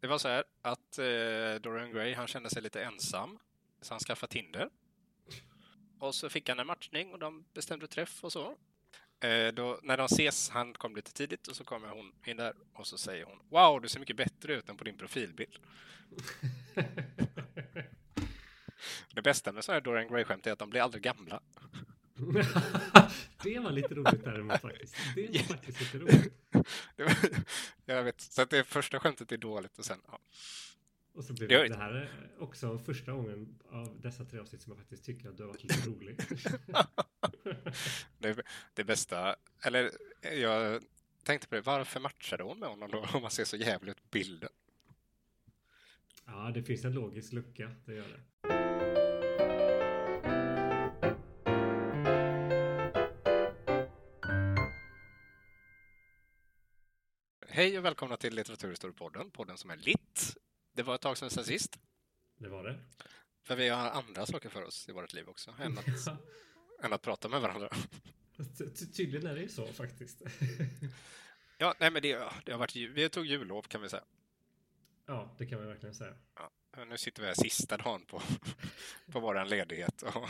Det var så här att eh, Dorian Gray, han kände sig lite ensam, så han skaffade Tinder. Och så fick han en matchning och de bestämde träff och så. Eh, då, när de ses, han kom lite tidigt och så kommer hon in där och så säger hon Wow, du ser mycket bättre ut än på din profilbild. Det bästa med sådana här Dorian Gray-skämt är att de blir aldrig gamla. det var lite roligt däremot faktiskt. Det var faktiskt lite roligt. Jag vet, så att det första skämtet är dåligt och sen, ja. Och så blev Det det, här är också första gången av dessa tre avsnitt som jag faktiskt tycker att du har varit lite rolig. Det, det bästa, eller jag tänkte på det, varför matchade hon med honom då om man ser så jävligt bilden? Ja, det finns en logisk lucka, det gör det. Hej och välkomna till Litteraturhistoriepodden, podden som är litt. Det var ett tag sedan sist, Det var det. för vi har andra saker för oss i vårt liv också, än att, än att prata med varandra. Ty- ty- Tydligen är det ju så faktiskt. Ja, nej men det, det har varit, vi tog jullov kan vi säga. Ja, det kan man verkligen säga. Ja, nu sitter vi här sista dagen på, på vår ledighet och,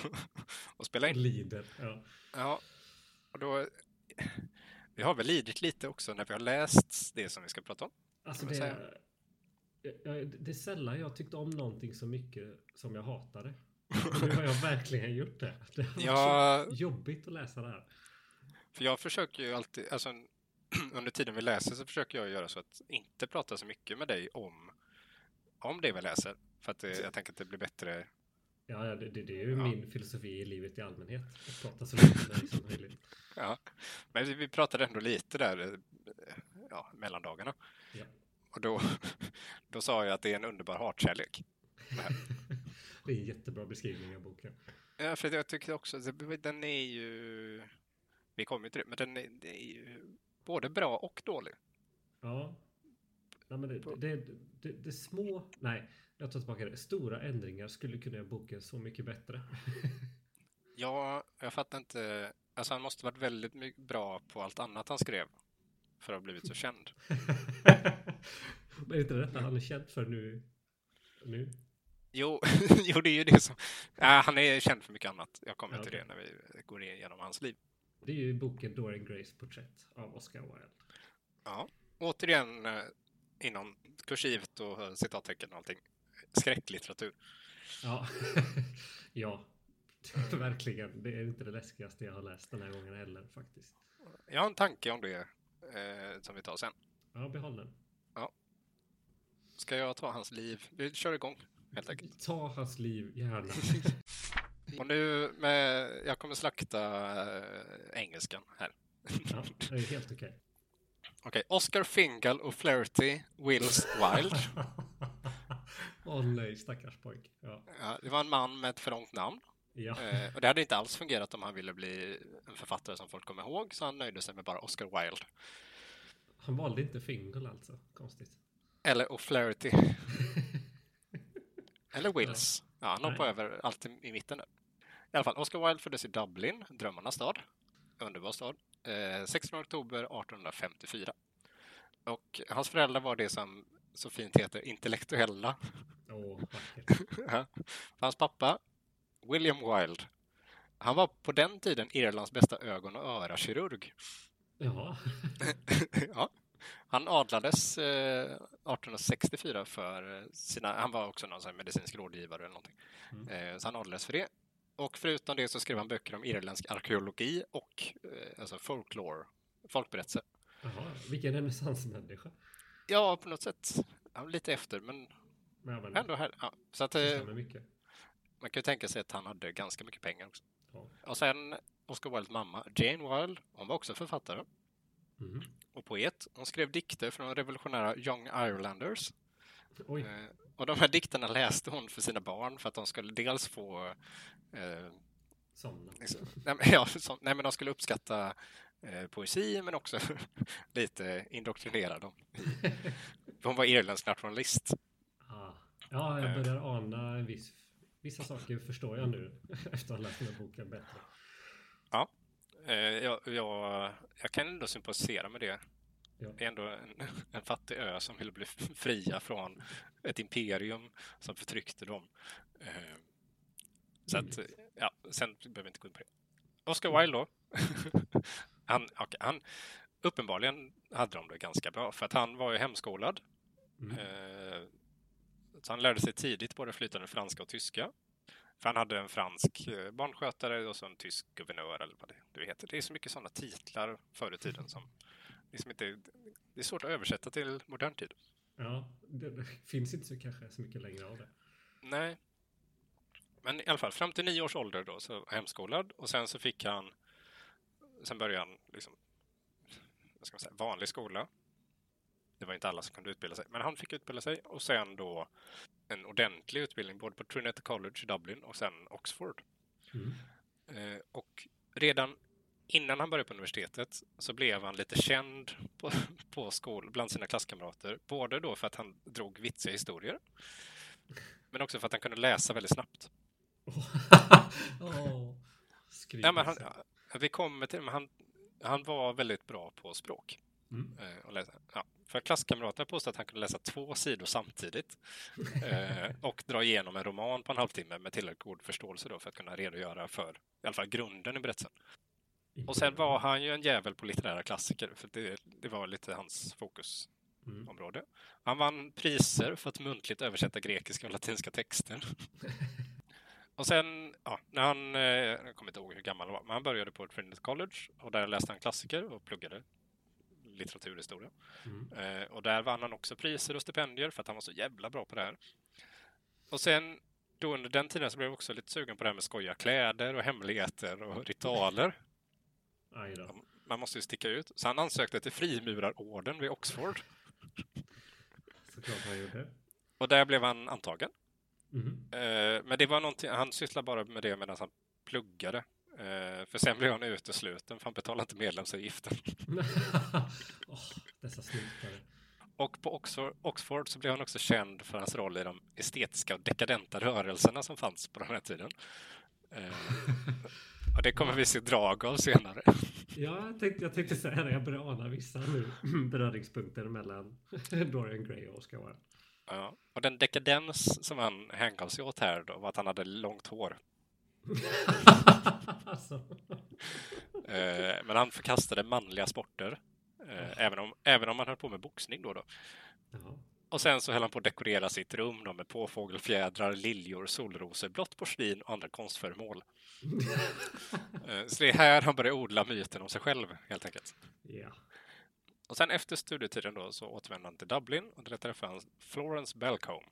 och spelar in. Lider. Ja. Ja, och då... Vi har väl lidit lite också när vi har läst det som vi ska prata om. Alltså det, ja, det är sällan jag tyckt om någonting så mycket som jag hatade. Nu har jag verkligen gjort det. Det har Ja. så jobbigt att läsa det här. För jag försöker ju alltid, alltså under tiden vi läser så försöker jag göra så att inte prata så mycket med dig om, om det vi läser. För att det, jag tänker att det blir bättre. Ja, det, det, det är ju Ja. min filosofi i livet i allmänhet. Att prata så lite som möjligt. Ja. Men vi, pratade ändå lite där, eh, ja, mellan dagarna. Ja. Och då, då sa jag att det är en underbar hatkärlek. Det är en jättebra beskrivning av boken. Ja, för jag tycker också den är ju, vi kommer ju till det, men den är, det är ju både bra och dålig. Ja. Nej, men det, det, det, det, det små, nej, jag tar tillbaka det. Stora ändringar skulle kunna göra boken så mycket bättre. Ja, jag fattar inte. Alltså han måste varit väldigt bra på allt annat han skrev för att ha blivit så känd. Men är inte det detta han är känd för nu? Nu? Jo, jo det är ju det som... Ja, han är känd för mycket annat. Jag kommer Ja, till det när vi går igenom hans liv. Det är ju boken Dorian Grays porträtt av Oscar Wilde. Ja, återigen eh, inom kursivt och citattecken och allting. Skräcklitteratur. Ja, ja. Verkligen. Det är inte det läskigaste jag har läst den här gången heller faktiskt. Jag har en tanke om det eh, som vi tar sen. Ja, behåll den. Ska jag ta hans liv? Vi kör igång helt enkelt. Ta hans liv, gärna. Och nu med... Jag kommer slakta eh, engelskan här. Ja, det är helt okej. Okej, Oscar Fingal och Flaherty Wills Wilde. Åh nej, stackars pojk. Ja. Ja, det var en man med ett för långt namn. ja. Eh, och det hade inte alls fungerat om han ville bli en författare som folk kommer ihåg, så han nöjde sig med bara Oscar Wilde. Han valde inte Fingal alltså. Konstigt. Eller O'Flaherty. Eller Wills. Ja, han hoppar Nej. över allt i i mitten där. I alla fall, Oscar Wilde föddes i Dublin, drömmarnas stad. Underbar stad. Eh, 16 oktober 1854. Och hans föräldrar var det som så fint heter intellektuella. Ja. Hans pappa, William Wilde, han var på den tiden Irlands bästa ögon och örakirurg. Ja. ja. Han adlades eh, 1864 för eh, sina... Han var också någon medicinsk rådgivare eller någonting. Mm. Eh, så han adlades för det. Och förutom det så skrev han böcker om irländsk arkeologi och eh, alltså folklore, folkberättelser. Jaha, vilken renässansmänniska. Ja, på något sätt. Ja, lite efter, men Men jag ändå här. Ja. Så att, eh, man kan ju tänka sig att han hade ganska mycket pengar också. Ja. Och sen Oscar Wildes mamma, Jane Wilde, hon var också författare Mhm. och poet. Hon skrev dikter från de revolutionära Young Irelanders. Oj, Eh, och de här dikterna läste hon för sina barn för att de skulle dels få... Eh, somna. liksom, nej, men, ja, så, nej, men de skulle uppskatta eh, poesi men också lite indoktrinera dem. Hon var irländsk nationalist. Ja, jag Eh. börjar ana en viss... Vissa saker förstår jag nu efter att ha läst den här boken bättre. Eh, jag, jag, jag kan ändå sympatisera med det. Ja. Det är ändå en, en fattig ö som ville bli fria från ett imperium som förtryckte dem. Eh, så att, ja, sen behöver vi inte gå in på det. Oscar Wilde då. han, okay, han, uppenbarligen hade de det ganska bra för att han var ju hemskolad. Mm. Eh, så han lärde sig tidigt både flytande franska och tyska. För han hade en fransk eh, barnskötare och så en tysk guvernör eller vad det, det heter. Det är så mycket sådana titlar förr i tiden som liksom inte, det är svårt att översätta till modern tid. Ja, det, det finns inte så, kanske så mycket längre av det. Nej. Men i alla fall, fram till nio års ålder då, så hemskolad och sen så fick han, sen började han liksom, vad ska man säga, vanlig skola. Det var inte alla som kunde utbilda sig, men han fick utbilda sig och sen då en ordentlig utbildning både på Trinity College i Dublin och sen Oxford. Mm. Eh, och redan innan han började på universitetet så blev han lite känd på, på skol, bland sina klasskamrater. Både då för att han drog vitsiga historier, men också för att han kunde läsa väldigt snabbt. oh, Ja, men han, vi kommer till men han, han var väldigt bra på språk. Mm. Eh, och läsa. Ja, för klasskamraterna påstod att han kunde läsa två sidor samtidigt eh, och dra igenom en roman på en halvtimme med tillräckligt god förståelse då för att kunna redogöra för i alla fall grunden i berättelsen. Och sen var han ju en jävel på litterära klassiker, för det, det var lite hans fokusområde. Mm. Han vann priser för att muntligt översätta grekiska och latinska texter. och sen, ja, när han, eh, jag kommer inte ihåg hur gammal han var, men han började på Trinity College och där läste han klassiker och pluggade litteraturhistoria. Mm. Eh, och där vann han också priser och stipendier för att han var så jävla bra på det här. Och sen då under den tiden så blev jag också lite sugen på det här med skoja kläder och hemligheter och ritualer. Man måste ju sticka ut. Så han ansökte till frimurarorden vid Oxford. Såklart han gjorde. Och där blev han antagen. Mm. Eh, men det var någonting, han sysslade bara med det medan han pluggade. Eh, för sen blev han utesluten för han betalade inte medlemsavgiften. oh, dessa snutare. Och på Oxford, Oxford så blev han också känd för hans roll i de estetiska och dekadenta rörelserna som fanns på den här tiden. Eh, och det kommer vi se drag av senare. Ja, jag tänkte, jag tänkte säga det. Jag börjar ana vissa nu beröringspunkter mellan Dorian Gray och Oscar Wilde. Ja. Och den dekadens som han hängav sig åt här då var att han hade långt hår. Eh, men han förkastade manliga sporter. Eh, även, om, även om han höll på med boxning då. då. Jaha. Och sen så höll han på att dekorera sitt rum då med påfågelfjädrar, liljor, solrosor, blått porslin och andra konstföremål. Eh, så det är här han börjar odla myten om sig själv, helt enkelt. Ja. Och sen efter studietiden då så återvände han till Dublin och där träffade han Florence Belcombe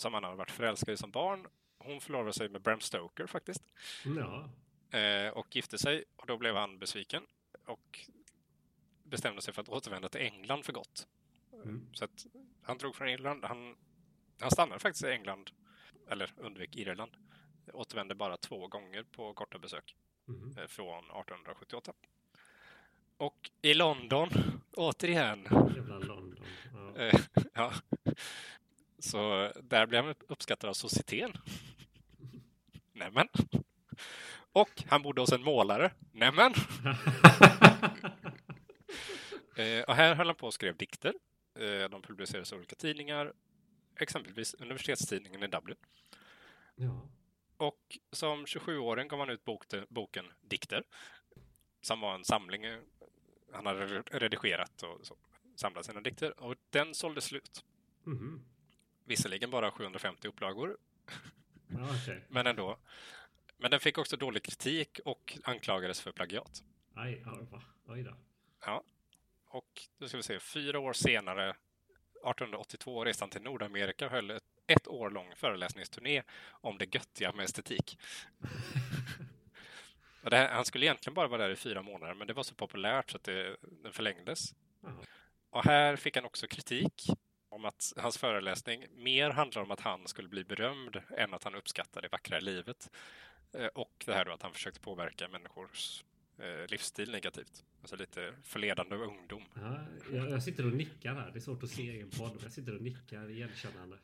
som han har varit förälskad i som barn. Hon förlovade sig med Bram Stoker faktiskt Ja. eh, och gifte sig och då blev han besviken och bestämde sig för att återvända till England för gott. Mm. Så att han drog från Irland. Han, han stannade faktiskt i England, eller undvek Irland. Återvände bara två gånger på korta besök Mhm. eh, från 1878. Och i London, återigen, Jävla London. Ja. eh, ja, så där blev han uppskattad av societeten. Nämen. Och han bodde hos en målare. Nämen. Eh, och här höll han på och skrev dikter. Eh, de publicerades i olika tidningar, exempelvis universitetstidningen i Dublin. ja. Och som 27-åring gav han ut bok, boken Dikter, som var en samling eh, han hade redigerat och så, samlat sina dikter. Och den sålde slut. Mhm. Visserligen bara 750 upplagor, Okej. men ändå. Men den fick också dålig kritik och anklagades för plagiat. Aj? Oj då. Ja. Och då ska vi se, fyra år senare, 1882, reste han till Nordamerika och höll ett, ett år lång föreläsningsturné om det göttiga med estetik. det här, han skulle egentligen bara vara där i fyra månader, men det var så populärt så att det, den förlängdes. Jaha. Och här fick han också kritik om att hans föreläsning mer handlar om att han skulle bli berömd än att han uppskattade det vackra livet. Eh, Och det här då att han försökte påverka människors eh, livsstil negativt. Alltså lite förledande av ungdom. Ja, jag, jag sitter och nickar här. Det är svårt att se i en podd. men Jag sitter och nickar igenkännande.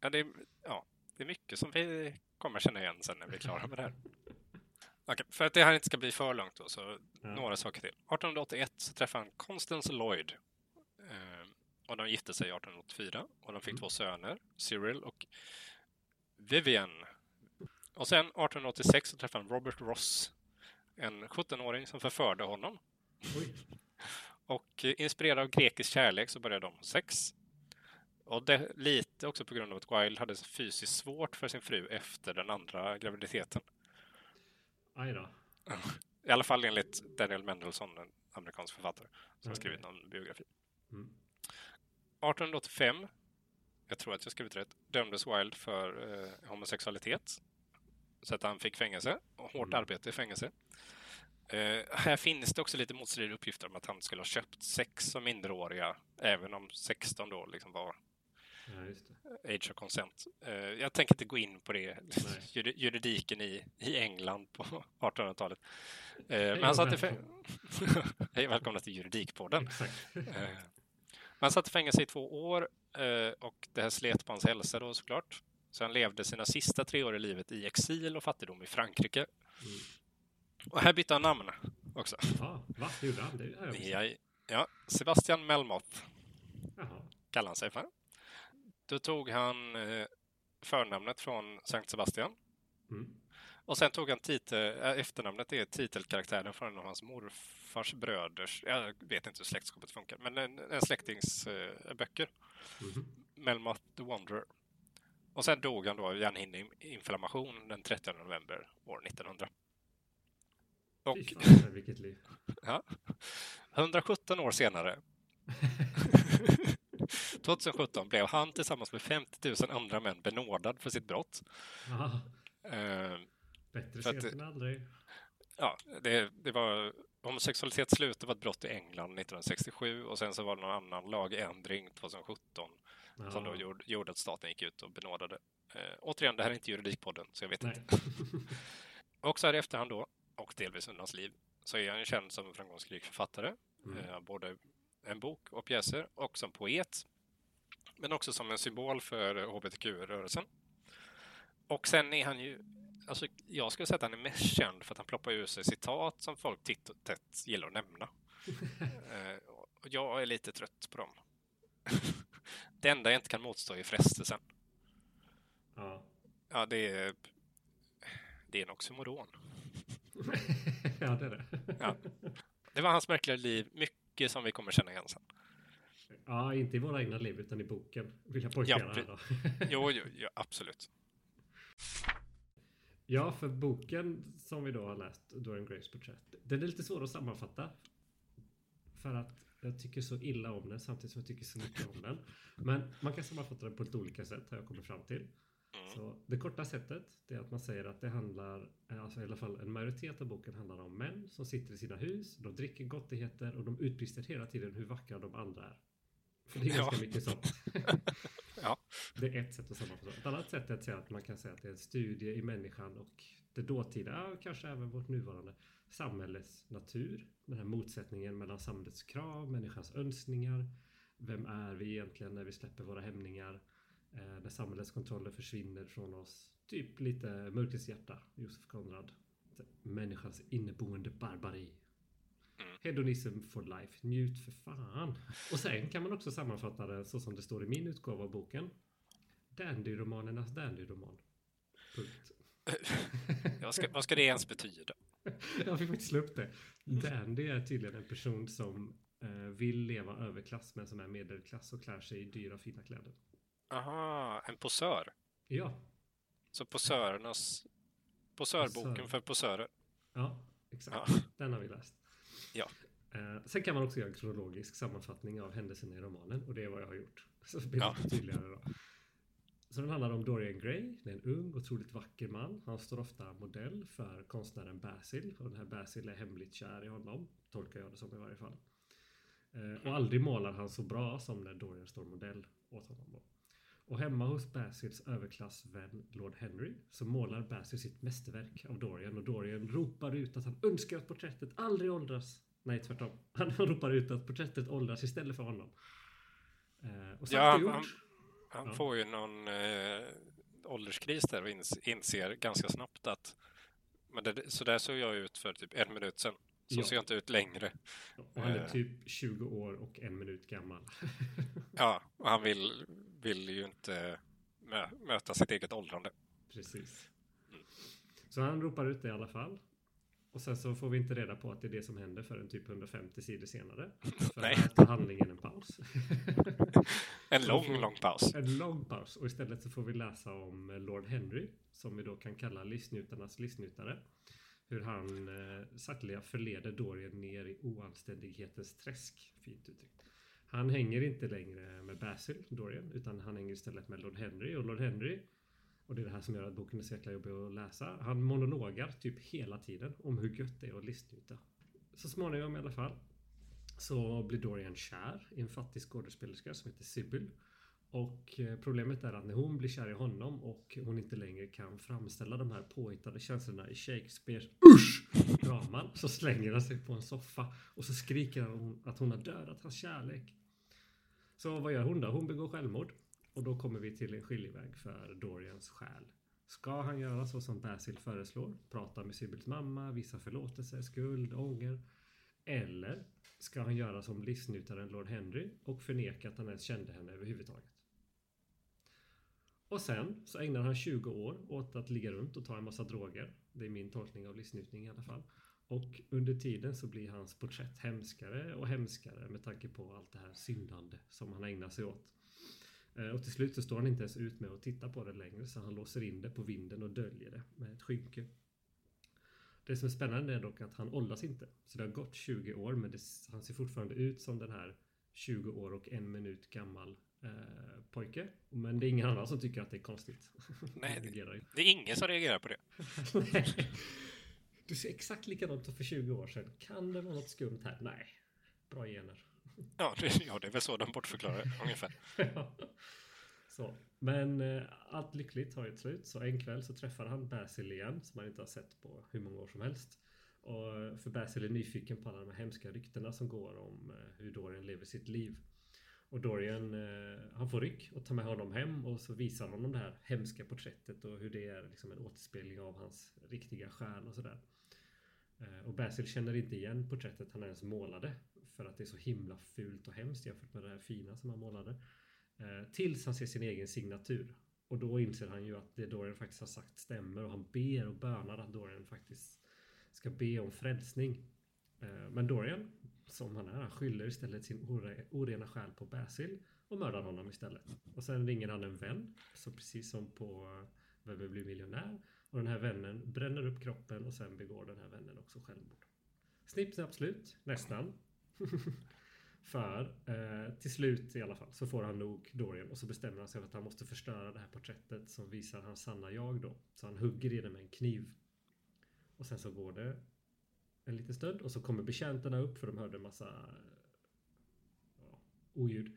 Ja, det, är, ja, det är mycket som vi kommer känna igen sen när vi är klara med det här. Okej, för att det här inte ska bli för långt då, så Ja. några saker till. 1881 så träffade han Constance Lloyd. Och de gifte sig 1884 och de fick Mm. två söner, Cyril och Vivian. Och sen 1886 så träffade han Robert Ross, en 17-åring som förförde honom. Oj. Och eh, inspirerad av grekisk kärlek så började de sex. Och det, lite också på grund av att Wilde hade fysiskt svårt för sin fru efter den andra graviditeten. Aj då. I alla fall enligt Daniel Mendelssohn, en amerikansk författare som har skrivit någon biografi. Mm. 1885, jag tror att jag skrivit rätt, dömdes Wilde för eh, homosexualitet. Så att han fick fängelse och hårt Mm. arbete i fängelse. Eh, här finns det också lite motstridiga uppgifter om att han skulle ha köpt sex som minderåriga, även om 16 då liksom var Ja, age of consent. Eh, jag tänker inte gå in på det, juridiken i, i England på 1800-talet. Eh, men han satt i fängelse. Hej, välkomna till Juridikpodden. Han satt i fängelse i två år eh, och det här slet på hans hälsa då såklart. Så han levde sina sista tre år i livet i exil och fattigdom i Frankrike. Mm. Och här bytte han namn också. Ja, va? Gjorde han? Det. Ja, ja, Sebastian Melmoth Jaha. kallar han sig för. Då tog han eh, förnamnet från Sankt Sebastian. Mm. Och sen tog han titel, äh, efternamnet är titelkaraktären från en av hans morfars bröders, jag vet inte hur släktskapet funkar, men en, en släktings eh, böcker. Mhm. Melmoth the Wanderer. Och sen dog han då av hjärnhinneinflammation den 30 november år 1900. Och fan, vilket liv. 117 år senare, 2017, blev han tillsammans med 50 000 andra män benådad för sitt brott. Aha. Bättre sent än aldrig. ja, det, det var homosexualitet slutade vara ett brott i England 1967 och sen så var det någon annan lagändring 2017 som då Ja. gjorde, gjorde att staten gick ut och benådade. Eh, återigen, det här är inte juridikpodden, så jag vet Nej. inte. Och så här i efterhand då, och delvis under hans liv, så är han ju känd som en framgångsrik författare. Mm. Eh, både en bok och pjäser och som poet. Men också som en symbol för hbtq-rörelsen. Och sen är han ju, alltså jag skulle säga att han är mest känd för att han ploppar ur sig citat som folk titt och tätt gillar att nämna. Eh, och jag är lite trött på dem. Det enda jag inte kan motstå är frestelsen. Ja. Ja, det är, det är en oxymoron. ja, det är det. Ja. Det var hans märkliga liv, mycket som vi kommer känna igen sen. Ja, inte i våra egna liv utan i boken. Vill jag poängtera Ja, här då. Jo, jo, jo absolut. Ja, för boken som vi då har läst, Dorian Grays porträtt, den är lite svår att sammanfatta. För att jag tycker så illa om den samtidigt som jag tycker så mycket om den. Men man kan sammanfatta den på lite olika sätt har jag kommit fram till. Mm. Så det korta sättet är att man säger att det handlar, eh, alltså i alla fall en majoritet av boken handlar om män som sitter i sina hus, de dricker gottigheter och de utbrister hela tiden hur vackra de andra är. För det är Ja. ganska mycket sånt. Ja. Det är ett sätt att sammanfatta. Ett annat sätt är att säga att man kan säga att det är en studie i människan och det dåtida, ja, kanske även vårt nuvarande samhälles natur. Den här motsättningen mellan samhällets krav, människans önskningar. Vem är vi egentligen när vi släpper våra hämningar? Eh, när samhällets kontroller försvinner från oss. Typ lite Mörkrets hjärta, Josef Konrad. Människans inneboende barbari. Mm. Hedonism for life, njut för fan. Och sen kan man också sammanfatta det så som det står i min utgåva av boken. Dandy-romanernas dandy-roman. Punkt. Vad ska, vad ska det ens betyda? Jag fick faktiskt slå upp det. Dandy är tydligen en person som eh, vill leva överklass men som är medelklass och klär sig i dyra fina kläder. Aha, en posör. Ja, Så posörernas... Posörboken Posör. för posörer. ja, exakt. Ja. Den har vi läst. Ja. Eh, sen kan man också göra en kronologisk sammanfattning av händelserna i romanen och det är vad jag har gjort. Så det blir Ja. tydligare då. Så den handlar om Dorian Gray. Det är en ung, otroligt vacker man. Han står ofta modell för konstnären Basil och den här Basil är hemligt kär i honom. Tolkar jag det som i varje fall. Eh, och aldrig målar han så bra som när Dorian står modell åt honom. Då. Och hemma hos Basils överklassvän Lord Henry så målar Basil sitt mästerverk av Dorian och Dorian ropar ut att han önskar att porträttet aldrig åldras. Nej, tvärtom. Han ropar ut att porträttet åldras istället för honom. Eh, och sagt Ja, och gjort. han- Han Ja. får ju någon eh, ålderskris där och ins- inser ganska snabbt att Men det, så där såg jag ut för typ en minut sedan. Så Ja. ser jag inte ut längre. Och han är Eh. typ 20 år och en minut gammal. Ja, och han vill, vill ju inte mö, möta sitt eget åldrande. Precis. Så han ropar ut det i alla fall. Och sen så får vi inte reda på att det är det som händer förrän typ 150 sidor senare. För Nej. här tar handlingen en paus. En lång, får- lång paus. En lång paus. Och istället så får vi läsa om Lord Henry. Som vi då kan kalla livsnjutarnas livsnjutare. Hur han eh, sakteliga förleder Dorian ner i oanständighetens träsk. Fint uttryckt. Han hänger inte längre med Basil, Dorian, utan han hänger istället med Lord Henry. Och Lord Henry, och det är det här som gör att boken är så jäkla jobbig att läsa. Han monologar typ hela tiden om hur gött det är att listnjuta. Så småningom i alla fall så blir Dorian kär i en fattig skådespelerska som heter Sybil. Och eh, problemet är att när hon blir kär i honom och hon inte längre kan framställa de här påhittade känslorna i Shakespeares usch draman så slänger han sig på en soffa och så skriker han att hon har dödat hans kärlek. Så vad gör hon då? Hon begår självmord. Och då kommer vi till en skiljeväg för Dorians själ. Ska han göra så som Basil föreslår? Prata med Sybils mamma, visa förlåtelse, skuld, ånger? Eller ska han göra som livsnjutaren Lord Henry och förneka att han ens kände henne överhuvudtaget? Och sen så ägnar han 20 år åt att ligga runt och ta en massa droger. Det är min tolkning av livsnjutning i alla fall. Och under tiden så blir hans porträtt hemskare och hemskare med tanke på allt det här syndande som han ägnar sig åt. Eh, Och till slut så står han inte ens ut med att titta på det längre så han låser in det på vinden och döljer det med ett skynke. Det som är spännande är dock att han åldras inte. Så det har gått 20 år men det, han ser fortfarande ut som den här 20 år och en minut gammal eh, pojke. Men det är ingen annan som tycker att det är konstigt. Nej, ju. Det är ingen som reagerar på det. Du ser exakt likadant ut för 20 år sedan. Kan det vara något skumt här? Nej. Bra gener. Ja, det, ja, det är väl så de bortförklarar det, ungefär. så. Men eh, allt lyckligt har ett slut. Så en kväll så träffar han Basil igen som han inte har sett på hur många år som helst. Och eh, för Basil är nyfiken på alla de här hemska ryktena som går om eh, hur Dorian lever sitt liv. Och Dorian, eh, han får ryck och tar med honom hem och så visar han honom det här hemska porträttet och hur det är liksom en återspegling av hans riktiga själ och sådär. Eh, och Basil känner inte igen porträttet han ens målade för att det är så himla fult och hemskt jämfört med det här fina som han målade. Eh, tills han ser sin egen signatur. Och då inser han ju att det Dorian faktiskt har sagt stämmer och han ber och bönar att Dorian faktiskt ska be om frälsning. Eh, men Dorian, som han är, han skyller istället sin orena själ på Basil och mördar honom istället. Och sen ringer han en vän, så precis som på eh, Vem vill bli miljonär? Och den här vännen bränner upp kroppen och sen begår den här vännen också självmord. Snipp, snapp, slut. Nästan. För eh, till slut i alla fall så får han nog Dorian och så bestämmer han sig för att han måste förstöra det här porträttet som visar hans sanna jag då. Så han hugger i det med en kniv. Och sen så går det en liten stund och så kommer betjänterna upp för de hörde en massa ja, oljud.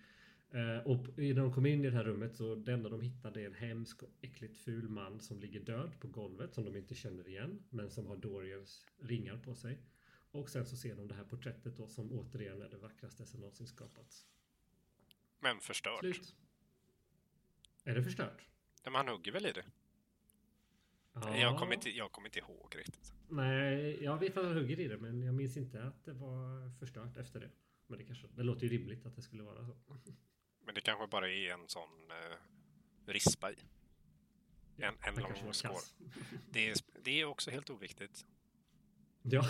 Eh, och när de kommer in i det här rummet så det enda de hittar det är en hemsk och äckligt ful man som ligger död på golvet som de inte känner igen men som har Dorians ringar på sig. Och sen så ser de det här porträttet då som återigen är det vackraste som någonsin skapats. Men förstört. Slut. Är det förstört? Men han hugger väl i det? Ja. Jag, kommer inte, jag kommer inte ihåg riktigt. Nej, jag vet att han hugger i det men jag minns inte att det var förstört efter det. Men det kanske, det låter ju rimligt att det skulle vara så. Men det kanske bara är en sån eh, rispa i. En, en lång skål. Det är, det är också helt oviktigt. Ja,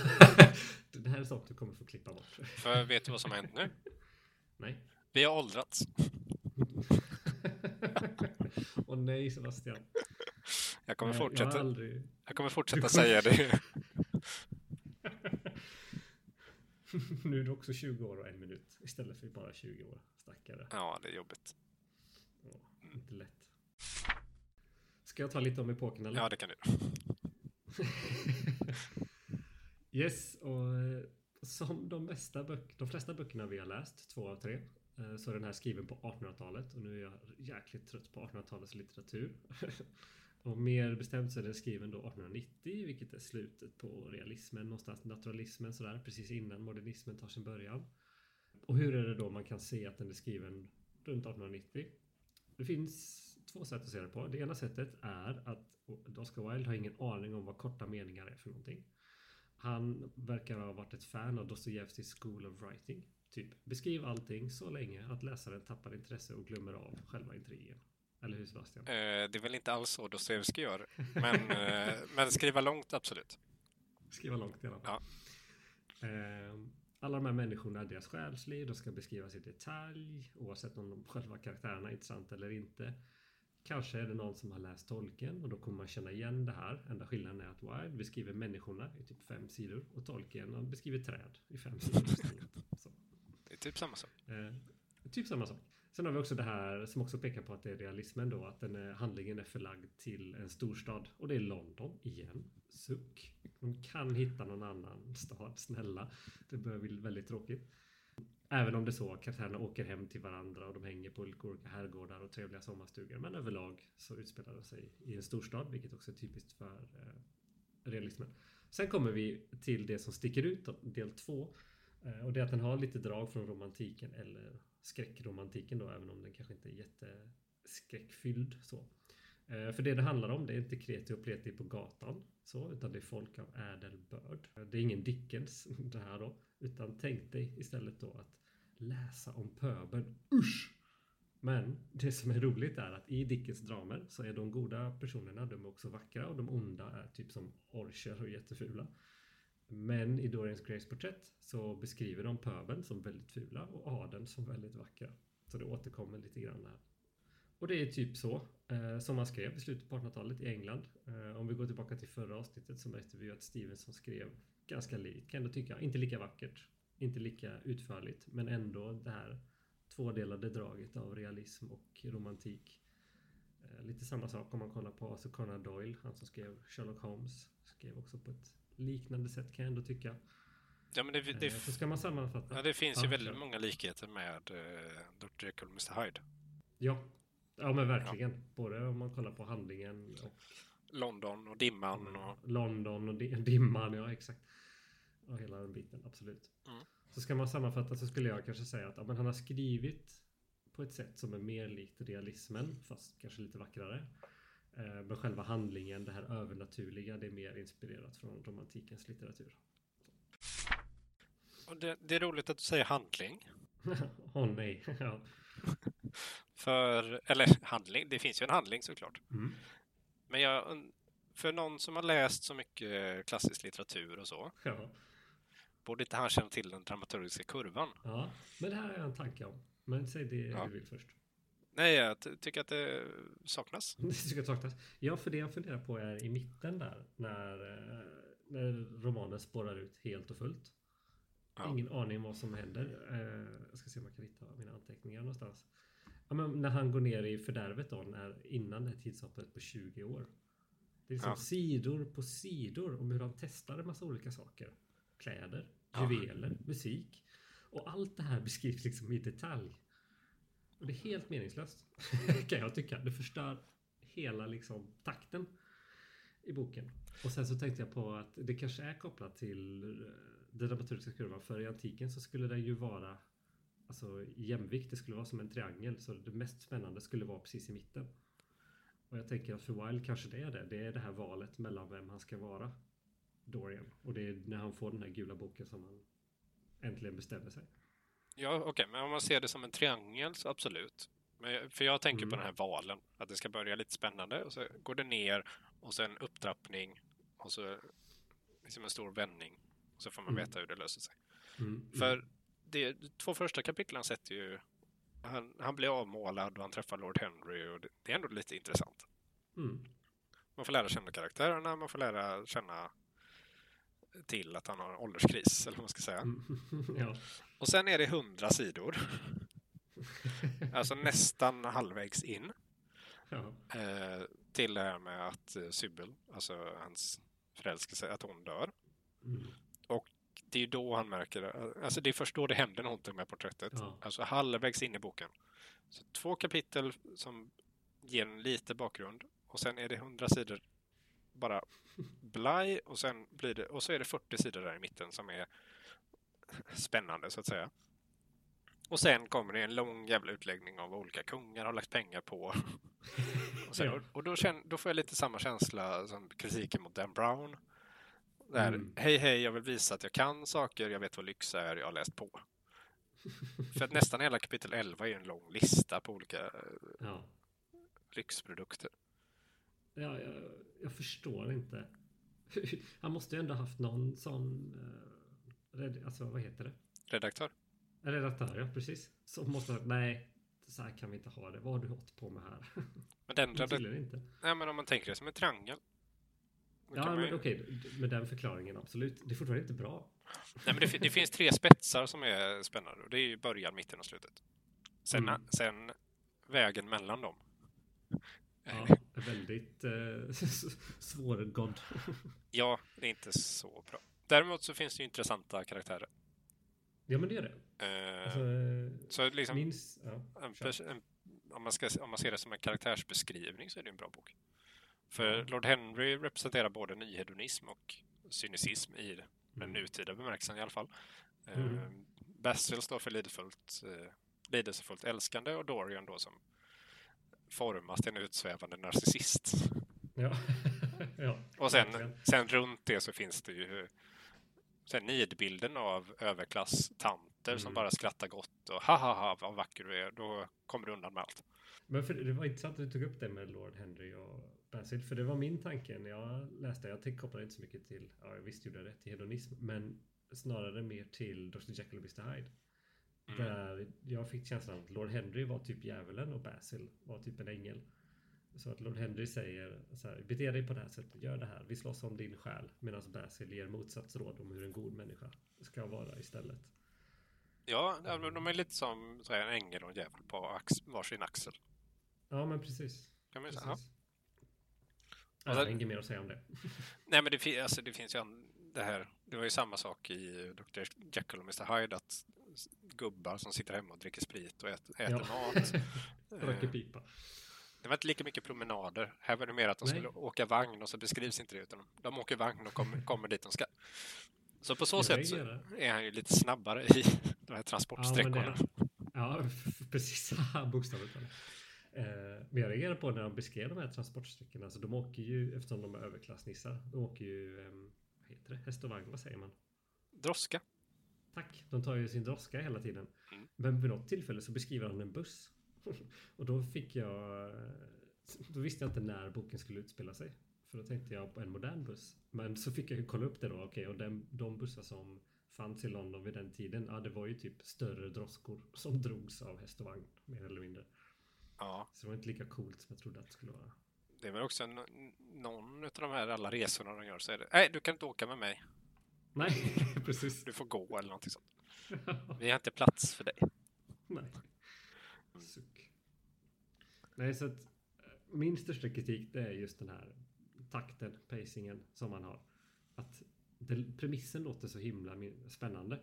det här är sånt du kommer få klippa bort. För vet du vad som har hänt nu? Nej. Vi har åldrats. Åh nej Sebastian. Jag kommer Nej, Jag fortsätta, aldrig... jag kommer fortsätta kommer- säga det. nu är du också 20 år och en minut istället för bara 20 år. Stackare. Ja, det är jobbigt. Åh, inte lätt. Ska jag ta lite om eller? Ja, det kan du yes, och eh, som de, mesta böck, de flesta böckerna vi har läst, två av tre, eh, så är den här skriven på 1800-talet och nu är jag jäkligt trött på 1800-talets litteratur. och mer bestämt så är den skriven då 1890, vilket är slutet på realismen, någonstans naturalismen sådär, precis innan modernismen tar sin början. Och hur är det då man kan se att den är skriven runt 1890? Det finns två sätt att se det på. Det ena sättet är att Oscar Wilde har ingen aning om vad korta meningar är för någonting. Han verkar ha varit ett fan av Dostojevskijs School of Writing. Typ beskriv allting så länge att läsaren tappar intresse och glömmer av själva intrigen. Eller hur Sebastian? Eh, det är väl inte alls så Dostojevskij gör, men, eh, men skriva långt absolut. Skriva långt i alla fall. Ja. Eh, alla de här människorna, deras själsliv, de ska beskrivas i detalj oavsett om de själva karaktärerna är intressanta eller inte. Kanske är det någon som har läst tolken och då kommer man känna igen det här. Enda skillnaden är att Wilde beskriver människorna i typ fem sidor och tolken beskriver träd i fem sidor istället. Så. Det är typ samma sak. Eh, typ samma sak. Sen har vi också det här som också pekar på att det är realismen då, att den är, handlingen är förlagd till en storstad. Och det är London igen. Suck. De kan hitta någon annan stad, snälla. Det börjar bli väldigt tråkigt. Även om det är så karaktärerna åker hem till varandra och de hänger på olika herrgårdar och trevliga sommarstugor. Men överlag så utspelar det sig i en storstad, vilket också är typiskt för eh, realismen. Sen kommer vi till det som sticker ut, del två. Eh, och det är att den har lite drag från romantiken eller skräckromantiken då, även om den kanske inte är jätteskräckfylld så. Eh, för det det handlar om, det är inte kreti och pleti på gatan så, utan det är folk av ädel börd. Det är ingen Dickens det här då, utan tänk dig istället då att läsa om pöbeln. Usch! Men det som är roligt är att i Dickens dramer så är de goda personerna, de är också vackra och de onda är typ som orcher och jättefula. Men i Dorian Grays porträtt så beskriver de pöbeln som väldigt fula och adeln som väldigt vackra. Så det återkommer lite grann här. Och det är typ så eh, som man skrev i slutet på 1800-talet i England. Eh, om vi går tillbaka till förra avsnittet så märkte vi ju att Stevenson skrev ganska likt, kan jag tycka. Inte lika vackert, inte lika utförligt, men ändå det här tvådelade draget av realism och romantik. Eh, lite samma sak om man kollar på Arthur Conan Doyle, han som skrev Sherlock Holmes, skrev också på ett liknande sätt kan jag ändå tycka. Ja, men det, det, eh, så ska man sammanfatta. Ja, det finns ju väldigt ja. många likheter med uh, Dr. Jekyll och Mr. Hyde. Ja, ja men verkligen. Ja. Både om man kollar på handlingen och London och dimman. Mm. Och... London och dimman, ja exakt. Och hela den biten, absolut. Mm. Så ska man sammanfatta så skulle jag kanske säga att ja, men han har skrivit på ett sätt som är mer likt realismen, fast kanske lite vackrare. Eh, men själva handlingen, det här övernaturliga, det är mer inspirerat från romantikens litteratur. Det, det, är roligt att du säger handling. Åh oh, nej. För, eller handling, det finns ju en handling såklart. Mm. Men jag, för någon som har läst så mycket klassisk litteratur och så. Ja. Borde inte han känna till den dramaturgiska kurvan? Ja, men det här är en tanke om. Men säg det ja. du vill först. Nej, jag tycker att det saknas. Det tycker det saknas. Ja, för det jag funderar på är i mitten där, när, eh, när romanen spårar ut helt och fullt. Ja. Ingen aning vad som händer. Eh, jag ska se om jag kan hitta mina anteckningar någonstans. Ja, men när han går ner i fördärvet då, när, innan det här tidshoppet på 20 år. Det är liksom ja. sidor på sidor om hur han testar en massa olika saker. Kläder, juveler, musik. Och allt det här beskrivs liksom i detalj. Och det är helt meningslöst. kan jag tycka. Det förstör hela liksom takten i boken. Och sen så tänkte jag på att det kanske är kopplat till eh, den dramaturgiska kurvan. För i antiken så skulle den ju vara alltså, jämvikt. Det skulle vara som en triangel. Så det mest spännande skulle vara precis i mitten. Och jag tänker att för Wilde kanske det är det. Det är det här valet mellan vem han ska vara. Dorian. Och det är när han får den här gula boken som han äntligen bestämmer sig. Ja, okej, okay, men om man ser det som en triangel så absolut. Men, för jag tänker mm. på den här valen, att det ska börja lite spännande och så går det ner och sen upptrappning och så liksom en stor vändning. Och så får man mm. veta hur det löser sig. Mm. För de två första kapitlen sätter ju han, han blir avmålad och han träffar Lord Henry och det, det är ändå lite intressant. Mm. Man får lära känna karaktärerna, man får lära känna till att han har ålderskris, eller vad man ska säga. Mm. ja. Och sen är det hundra sidor. alltså nästan halvvägs in. Ja. Eh, till det här med att eh, Sybil, alltså hans förälskelse, att hon dör. Mm. Det är ju då han märker, alltså det är först då det händer någonting med porträttet. Ja. Alltså halvvägs in i boken. Så två kapitel som ger en lite bakgrund och sen är det hundra sidor bara blaj och sen blir det, och så är det 40 sidor där i mitten som är spännande så att säga. Och sen kommer det en lång jävla utläggning av vad olika kungar har lagt pengar på. och, sen, och då, känner, då får jag lite samma känsla som kritiken mot Dan Brown. Där, Mm. hej hej, jag vill visa att jag kan saker, jag vet vad lyx är, jag har läst på. För att nästan hela kapitel 11 är en lång lista på olika eh, Ja. lyxprodukter. Ja, jag, jag förstår inte. Han måste ju ändå haft någon sån... Red, alltså vad heter det? Redaktör? Redaktör, ja precis. Som måste ha nej, så här kan vi inte ha det. Vad har du hållit på med här? Men, den Men redak- tydligen inte. Nej, men om man tänker det som en triangel. Ja, men ju- okej, med den förklaringen absolut. Det är fortfarande inte bra. Nej, men det, det finns tre spetsar som är spännande. Det är ju början, mitten och slutet. Sen, Mm. sen vägen mellan dem. Ja, är väldigt uh, svårgådd. Ja, det är inte så bra. Däremot så finns det ju intressanta karaktärer. Ja, men det är det. Eh, Alltså, eh, så liksom, minns... Ja, en en, om, man ska, om man ser det som en karaktärsbeskrivning så är det en bra bok. För. Lord Henry representerar både nyhedonism och cynicism i den Mm. nutida bemärkelsen i alla fall. Mm. Eh, Basil står för lidelsefullt, eh, lidelsefullt älskande och Dorian då som formas till en utsvävande narcissist. Ja. ja. Och sen, sen runt det så finns det ju sen nidbilden av överklass-tanter som Mm. bara skrattar gott och ha ha ha vad vacker du är. Då kommer du undan med allt. Men för, det var intressant att du tog upp det med Lord Henry och Basil. För det var min tanke när jag läste. Jag tänkte koppla inte så mycket till, ja visst gjorde jag det, till hedonism. Men snarare mer till Dr. Jekyll och Mr. Hyde. Mm. Där jag fick känslan att Lord Henry var typ djävulen och Basil var typ en ängel. Så att Lord Henry säger så här, bete dig på det här sättet, gör det här, vi slåss om din själ. Medan Basil ger motsatsråd om hur en god människa ska vara istället. Ja, de är lite som en ängel och en djävul på ax, varsin axel. Ja men precis. Kan man säga. Ja. Sen- har inget mer att säga om det. Nej, men det, alltså, det finns ju an- det här. Det var ju samma sak i Dr. Jekyll och Mr. Hyde att gubbar som sitter hemma och dricker sprit och äter, äter Ja. mat. Röker Eh, pipa. Det var inte lika mycket promenader. Här var det mer att de Nej. skulle åka vagn och så beskrivs inte det utan de åker vagn och kommer, kommer dit de ska. Så på så Jag sätt så är han ju lite snabbare i de här Ja, transportsträckorna. det, ja precis. Bokstavligt talat. Eh, Men jag reagerar på när de beskrev de här transportsträckorna. Alltså de åker ju, eftersom de är överklassnissar, de åker ju, ehm, vad heter det, häst och vagn, vad säger man? Droska. Tack, de tar ju sin droska hela tiden. Mm. Men vid något tillfälle så beskriver han en buss. och då fick jag, då visste jag inte när boken skulle utspela sig. För då tänkte jag på en modern buss. Men så fick jag ju kolla upp det då, okej, och den, de bussar som fanns i London vid den tiden, ja det var ju typ större droskor som drogs av häst och vagn, mer eller mindre. Ja, Så det var inte lika coolt som jag trodde att det skulle vara. det är väl också en, någon av de här alla resorna de gör så är det. Nej, du kan inte åka med mig. Nej, precis. Du får gå eller någonting sånt. Vi har inte plats för dig. Nej. Suck. Nej, så att eh, min största kritik det är just den här takten, pacingen som man har. Att det, premissen låter så himla spännande.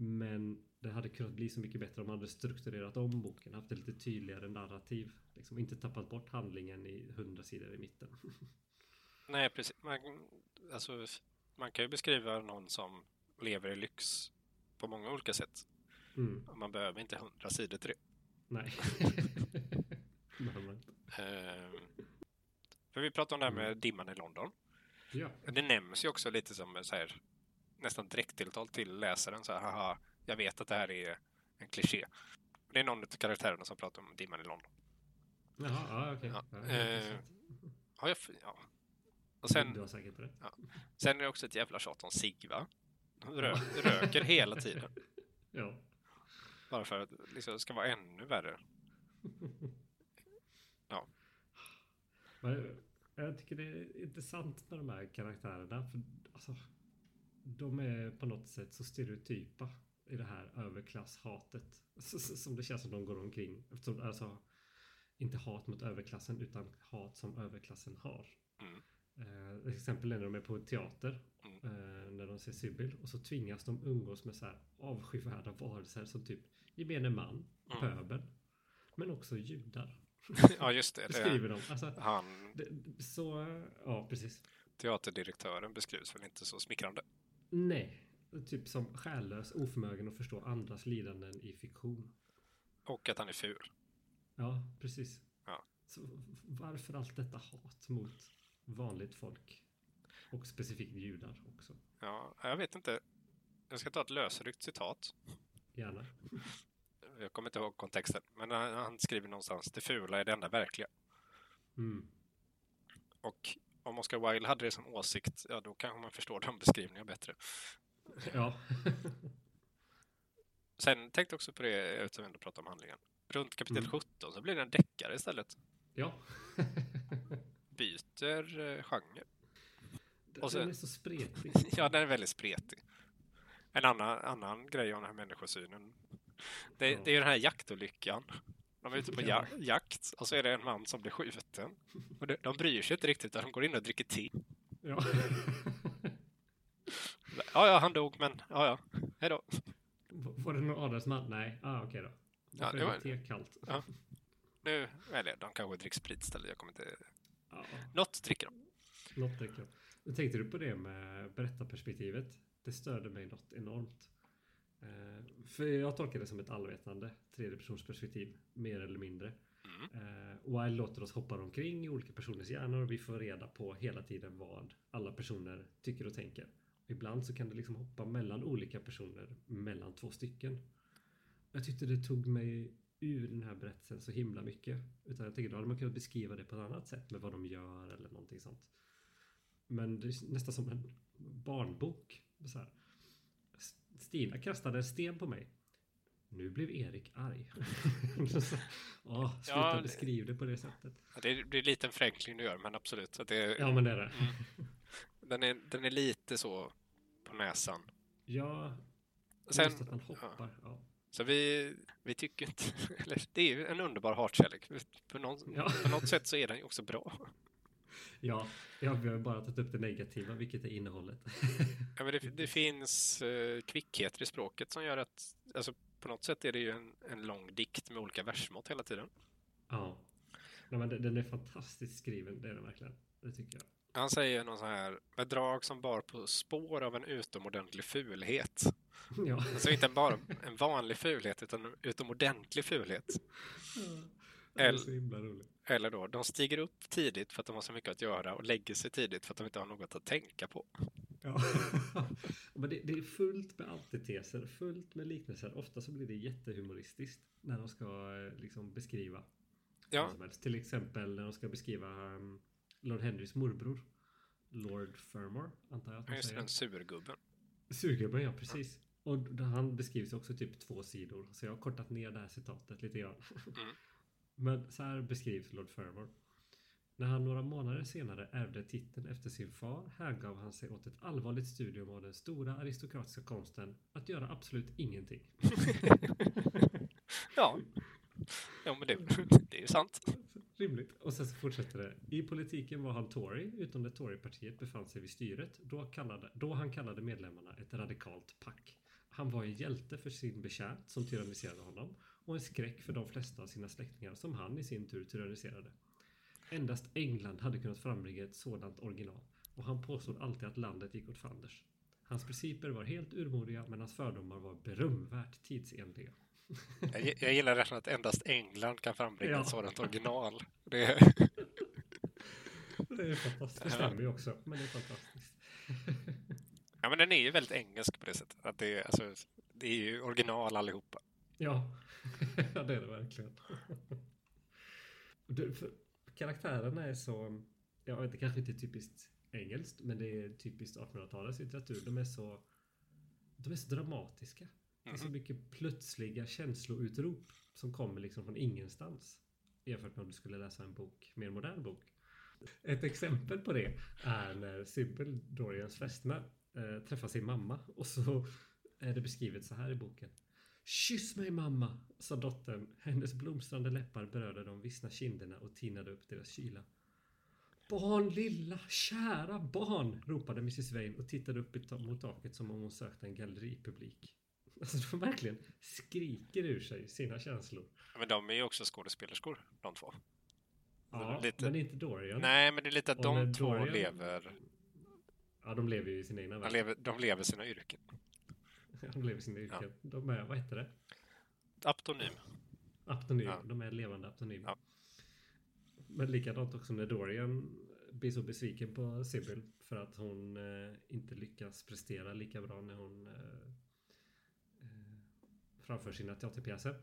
Mm. Men det hade kunnat bli så mycket bättre om man hade strukturerat om boken, haft ett lite tydligare narrativ. Liksom inte tappat bort handlingen i hundra sidor i mitten. Nej, precis. Man, alltså, man kan ju beskriva någon som lever i lyx på många olika sätt. Mm. Man behöver inte hundra sidor till det. Nej. Ehm, för vi pratade om det här med dimman i London. ja. Det nämns ju också lite som så här, nästan direkttilltal till läsaren. Så här, haha, jag vet att det här är en kliché. Det är någon av karaktärerna som pratar om dimman i London. Jaha, ja, okej. Ja, Ja, eh, intressant. Ja, jag, ja. Och sen, Du har säkert rätt. sen är det också ett jävla tjat om cigg, va? De rö, röker hela tiden. Ja. Bara för att liksom, det ska vara ännu värre. Ja. Men jag tycker det är intressant med de här karaktärerna. För alltså, de är på något sätt så stereotypa i det här överklasshatet. Som det känns som de går omkring. Eftersom, alltså, inte hat mot överklassen utan hat som överklassen har. Mm. Eh, exempel när de är på teater. Mm. Eh, när de ser Sybil. Och så tvingas de umgås med så här avskyvärda varelser som typ gemene man, Mm. pöbel. Men också judar. Ja, just det. Beskriver det de. Alltså, han, det, så, ja precis. teaterdirektören beskrivs väl inte så smickrande. Nej, Typ som själlös, oförmögen att förstå andras lidanden i fiktion. Och att han är ful. Ja, precis. Ja. Så varför allt detta hat mot vanligt folk? Och specifikt judar också. Ja, jag vet inte. Jag ska ta ett lösryckt citat. Gärna. Jag kommer inte ihåg kontexten, men han, han skriver någonstans det fula är det enda verkliga. Mm. Och om Oscar Wilde hade det som åsikt, ja då kanske man förstår de beskrivningarna bättre. Ja. Sen tänkte jag också på det, utan ändå prata om handlingen. Runt kapitel Mm. 17 så blir det en deckare istället. ja. Byter eh, genre. Den Och sen- är så spretig. Ja, den är väldigt spretig. En annan, annan grej om den här människosynen. Det, Ja. det är ju den här jaktolyckan. De är ute på Ja. ja, jakt och så är det en man som blir skjuten. Och de, de bryr sig inte riktigt utan de går in och dricker te. Ja. Ja, ja, han dog, men ja, ja. Hej då. Var det någon adelsman? Nej. Ah, okej då. Varför det var- te kallt? Ja. Nu, eller de kanske dricker sprit istället. Jag kommer inte... Ja. Något dricker de. Något jag. Men tänkte du på det med berättarperspektivet? Det störde mig något enormt. Eh, för jag tolkar det som ett allvetande tredjepersonsperspektiv, mer eller mindre. Mm. Eh, Wild låter oss hoppa omkring i olika personers hjärnor och vi får reda på hela tiden vad alla personer tycker och tänker. Ibland så kan det liksom hoppa mellan olika personer, mellan två stycken. Jag tyckte det tog mig ur den här berättelsen så himla mycket. Utan jag tänkte då hade man kunnat beskriva det på ett annat sätt med vad de gör eller någonting sånt. Men det är nästan som en barnbok. Så här. Stina kastade en sten på mig. Nu blev Erik arg. Så, Åh, sluta Ja, det- beskriv det på det sättet. Det är, det är lite en förenkling du gör, men absolut. Det, Ja, men det är det. Mm. den, är, den är lite så på näsan. Ja, Sen, just att man hoppar. Ja. Så vi, vi tycker inte... Eller, det är ju en underbar hatkärlek. På, någon, Ja. på något sätt så är den ju också bra. Ja, ja, vi har bara tagit upp det negativa, vilket är innehållet. Ja, men det, det finns eh, kvickheter i språket som gör att... Alltså, på något sätt är det ju en, en lång dikt med olika versmått hela tiden. Ja. Nej, men den den är fantastiskt skriven, det är den verkligen. Det tycker jag. Han säger någon sån här, med drag som bar på spår av en utomordentlig fulhet. Ja. Alltså inte bara en vanlig fulhet, utan en utomordentlig fulhet. Det är så himla roligt. Eller då, de stiger upp tidigt för att de har så mycket att göra och lägger sig tidigt för att de inte har något att tänka på. Ja. Men det, det är fullt med antiteser, fullt med liknelser. Ofta så blir det jättehumoristiskt när de ska eh, liksom beskriva Ja. Till exempel när de ska beskriva um, Lord Henrys morbror. Lord Fermor, antar jag att man just säger. den surgubben. Surgubben, ja precis. Och d- han beskrivs också typ två sidor. Så jag har kortat ner det här citatet lite grann. Mm. Men så här beskrivs Lord Fermor. När han några månader senare ärvde titeln efter sin far hängav han sig åt ett allvarligt studium av den stora aristokratiska konsten att göra absolut ingenting. Ja, ja men det, det är ju sant. Rimligt. Och sen så fortsätter det. I politiken var han Tory, utom när Torypartiet befann sig vid styret, då, kallade, då han kallade medlemmarna ett radikalt pack. Han var en hjälte för sin betjänt som tyranniserade honom och en skräck för de flesta av sina släktingar som han i sin tur tyranniserade. Endast England hade kunnat frambringa ett sådant original och han påstod alltid att landet gick åt fanders. Hans principer var helt urmodiga men hans fördomar var berömvärt tidsenliga. Jag, jag gillar rätt att endast England kan frambringa Ja. ett sådant original. Det, Det är fantastiskt. Det stämmer ju också, men det är fantastiskt. ja, men den är ju väldigt engelsk på det sättet. Att det, är, alltså, det är ju original allihopa. Ja, ja det är det verkligen. Du, för karaktärerna är så, jag vet det kanske inte är typiskt engelskt, men det är typiskt 1800-talets litteratur. De är så, de är så dramatiska. Det är så Mhm. mycket plötsliga känsloutrop som kommer liksom från ingenstans. Jämfört med om du skulle läsa en bok, mer modern bok. Ett exempel på det är när Sybil, Dorians fästmö, eh, träffar sin mamma och så är det beskrivet så här i boken. Kyss mig mamma, sa dottern. Hennes blomstrande läppar berörde de vissna kinderna och tinade upp deras kyla. Barn, lilla, kära barn, ropade Mrs Vane och tittade upp mot taket som om hon sökte en galleripublik. Alltså de verkligen skriker ur sig sina känslor. Men de är ju också skådespelerskor, de två. Ja, Lite- men inte Dorian. Nej, men det är lite att Och de två Dorian- lever, Ja, de lever ju i sin egna de värld. lever, de lever sina yrken. Han lever sina yrken. De är, vad heter det? Aptonym. Aptonym. Ja. De är levande aptonymer. Ja. Men likadant också när Dorian blir så besviken på Sybil för att hon eh, inte lyckas prestera lika bra när hon eh, eh, framför sina teaterpjäser.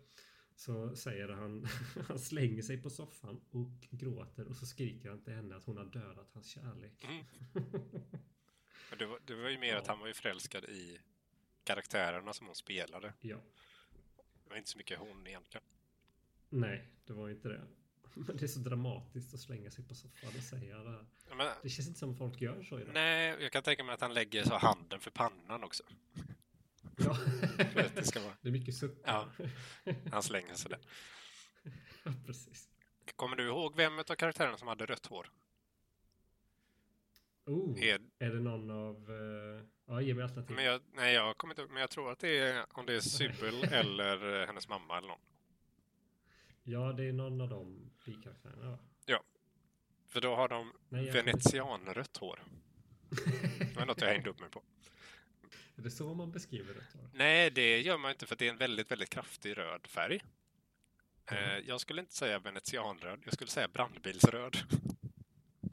Så säger han, han slänger sig på soffan och gråter och så skriker han till henne att hon har dödat hans kärlek. Mm. Det, var, det var ju mer Ja. att han var ju förälskad i karaktärerna som hon spelade. Ja, Det var inte så mycket hon egentligen. nej, det var inte det. Men det är så dramatiskt att slänga sig på soffan och säga det här. Men, Det känns inte som folk gör så idag. nej, jag kan tänka mig att han lägger så handen för pannan också. Ja. Det ska vara... Det är mycket suckar. Ja. Han slänger sig där. Ja, precis. Kommer du ihåg vem av karaktärerna som hade rött hår? Oh, Är, är det någon av... eh, ja, ge mig alternativ. men jag, nej, jag kommer inte men jag tror att det är om det är Sybil eller eh, hennes mamma eller någon. Ja, det är någon av de bikaraktärerna. va? För då har de Nej, venetianrött hår. Det var något jag hängde upp mig på. Är det så man beskriver det? Tor? Nej, det gör man inte för det är en väldigt, väldigt kraftig röd färg. Mm. Eh, jag skulle inte säga venetianröd, jag skulle säga brandbilsröd.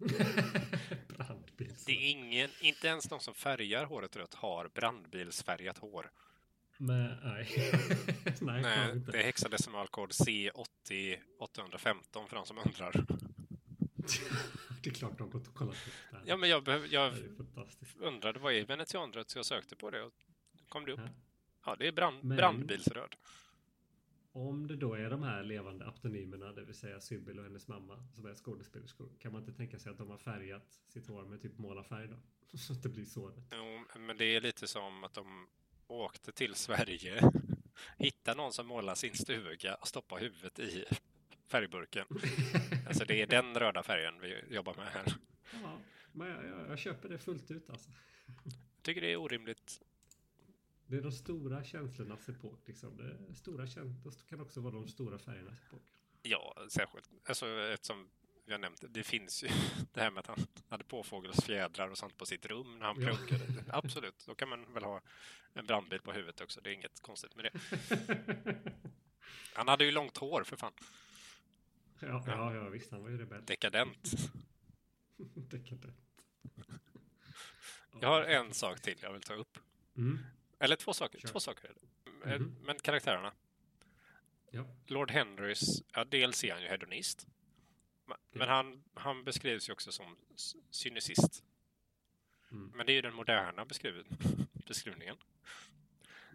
Brandbils. Det är ingen, inte ens de som färgar håret rött har brandbilsfärgat hår. Men, nej. nej, Nej, det är hexadecimalkod C80815 för de som undrar. det är klart de har gått och kollat upp det här. Ja, men jag, behöv, Det jag undrade vad är venetianrött så jag sökte på det och kom det upp. Ja. Det är brand, brandbilsröd. Om det då är de här levande aptonymerna, det vill säga Sybil och hennes mamma, som är skådespelerskor, kan man inte tänka sig att de har färgat sitt hår med typ målarfärg då? Så att det blir så. Jo, men det är lite som att de åkte till Sverige, hittade någon som målar sin stuga och stoppade huvudet i färgburken. Alltså det är den röda färgen vi jobbar med här. Ja, men jag, jag, jag köper det fullt ut alltså. Jag tycker det är orimligt. Det är de stora känslornas epok. Liksom. Det stora känslor kan också vara de stora färgernas epok. Ja, särskilt. Alltså eftersom vi har nämnt det, det finns ju det här med att han hade påfågelsfjädrar och sånt på sitt rum när han Ja. Absolut, då kan man väl ha en brandbil på huvudet också. Det är inget konstigt med det. Han hade ju långt hår för fan. ja, ja, ja, visst. Han var ju rebell. Dekadent. Dekadent. Jag har en sak till jag vill ta upp. Mm. Eller två saker. Kör. Två saker. Eh, Mhm. Men karaktärerna. Ja. Lord Henrys, ja dels är han ju hedonist. Men, Ja. men han, han beskrivs ju också som cynicist. Mm. Men det är ju den moderna beskriv, beskrivningen.